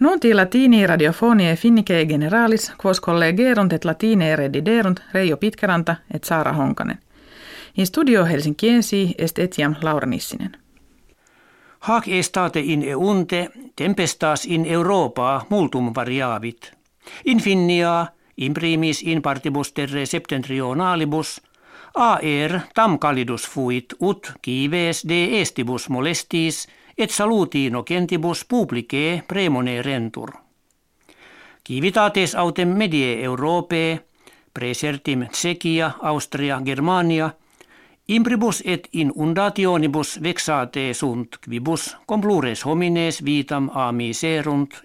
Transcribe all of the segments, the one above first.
Nunti latini radiofonie finnike generalis, quos collegerunt et latine rediderunt Reijo Pitkäranta et Saara Honkanen. In studio Helsinkiensi est etiam Laura Nissinen. Hac estate in eunte, tempestas in Europa multum variavit. Infinia, imprimis in partibus terre septentrionalibus, aer tam calidus fuit ut kives de estibus molestis – et salutino gentibus publicae premone rentur. Civitates autem medie Europae, presertim Tsekia, Austria, Germania, imbribus et inundationibus vexate sunt quibus complures homines vitam a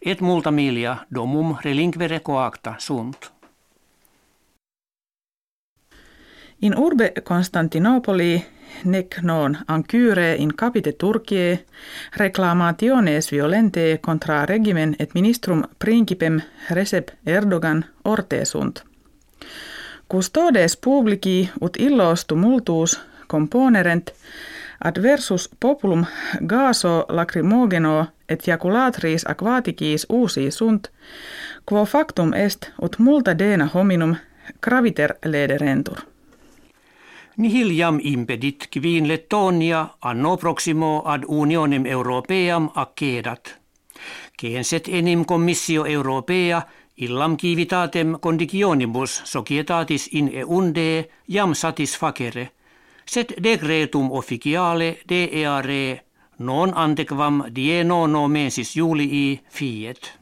et multa milia domum relinquere coacta sunt. In urbe Constantinopoli nec non ancyre in capite Turcie reclamationes violente contra regimen et ministrum principem Recep Erdogan orte sunt. Custodes publici ut illos tumultuus componerent adversus populum gaso lacrimogeno et jaculatris aquaticis uusi sunt, quo factum est ut multa dena hominum graviter lederentur. Nihil jam impedit quin Lettonia anno proximo ad unionem europeam accedat. Censet enim commissio europea illam civitatem conditionibus societatis in eunde jam satisfacere, set decretum officiale deare non antequam die nono mensis julii fiet.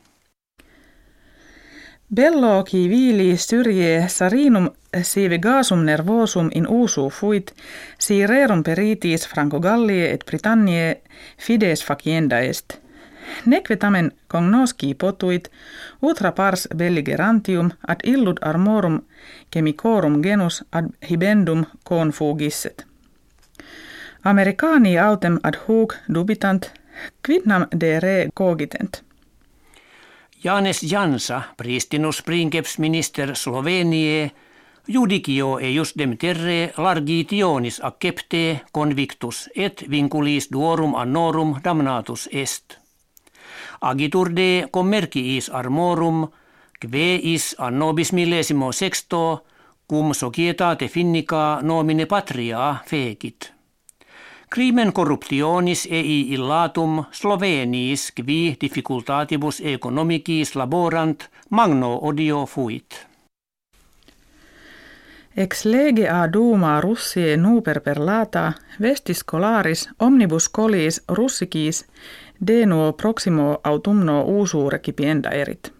Bello qui vili syrie sarinum sive gasum nervosum in usu fuit, si rerum peritis Franco Gallie et Britannie fides facienda est. Neque tamen cognosci potuit, utra pars belligerantium ad illud armorum chemicorum genus ad hibendum confugisset. Americani autem ad hoc dubitant, quidnam de re cogitent. Janes Jansa, pristinus princeps minister Slovenie, Judicio eius dem terre largitionis accepte convictus et vinculis duorum annorum damnatus est. Agitur de commerciis armorum, kve is annobis millesimo sexto, cum societate finnica nomine patria fecit. Crimen corruptionis ei illatum Sloveniis qui difficultatibus economicis laborant magno odio fuit. Ex lege a duma russie nuper per lata, vestis scolaris omnibus colis russicis denuo proximo autumno uusure cipienda erit.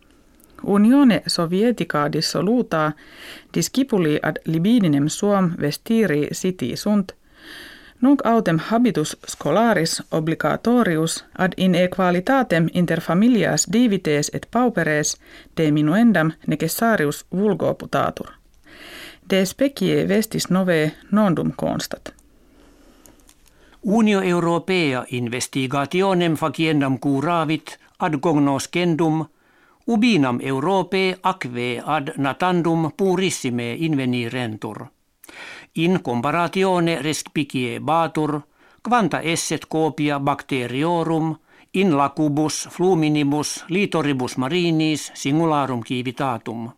Unione Sovietica dissoluta discipuli ad libidinem suom vestiri siti sunt, nunc autem habitus scolaris obligatorius ad in equalitatem inter familias divites et pauperes diminuendam necessarius vulgo putatur. De specie vestis nove nondum constat. Unio Europea investigationem faciendam curavit ad cognoscendum ubinam Europae acve ad natandum purissime invenirentur. In comparatione respicie batur, quanta esset copia bacteriorum in lacubus fluminibus litoribus marinis singularum civitatum.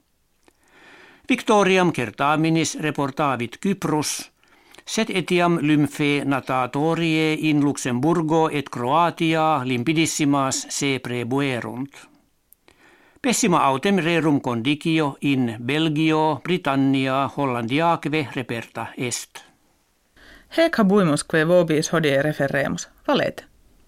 Victoriam certaminis reportavit Kypros, set etiam lymphe natatorie in Luxemburgo et Croatia limpidissimas se prebuerunt. Pessima autem rerum condicio in Belgio, Britannia, Hollandiaque reperta est. Hec habuimus que vobis hodie referemus. Valete.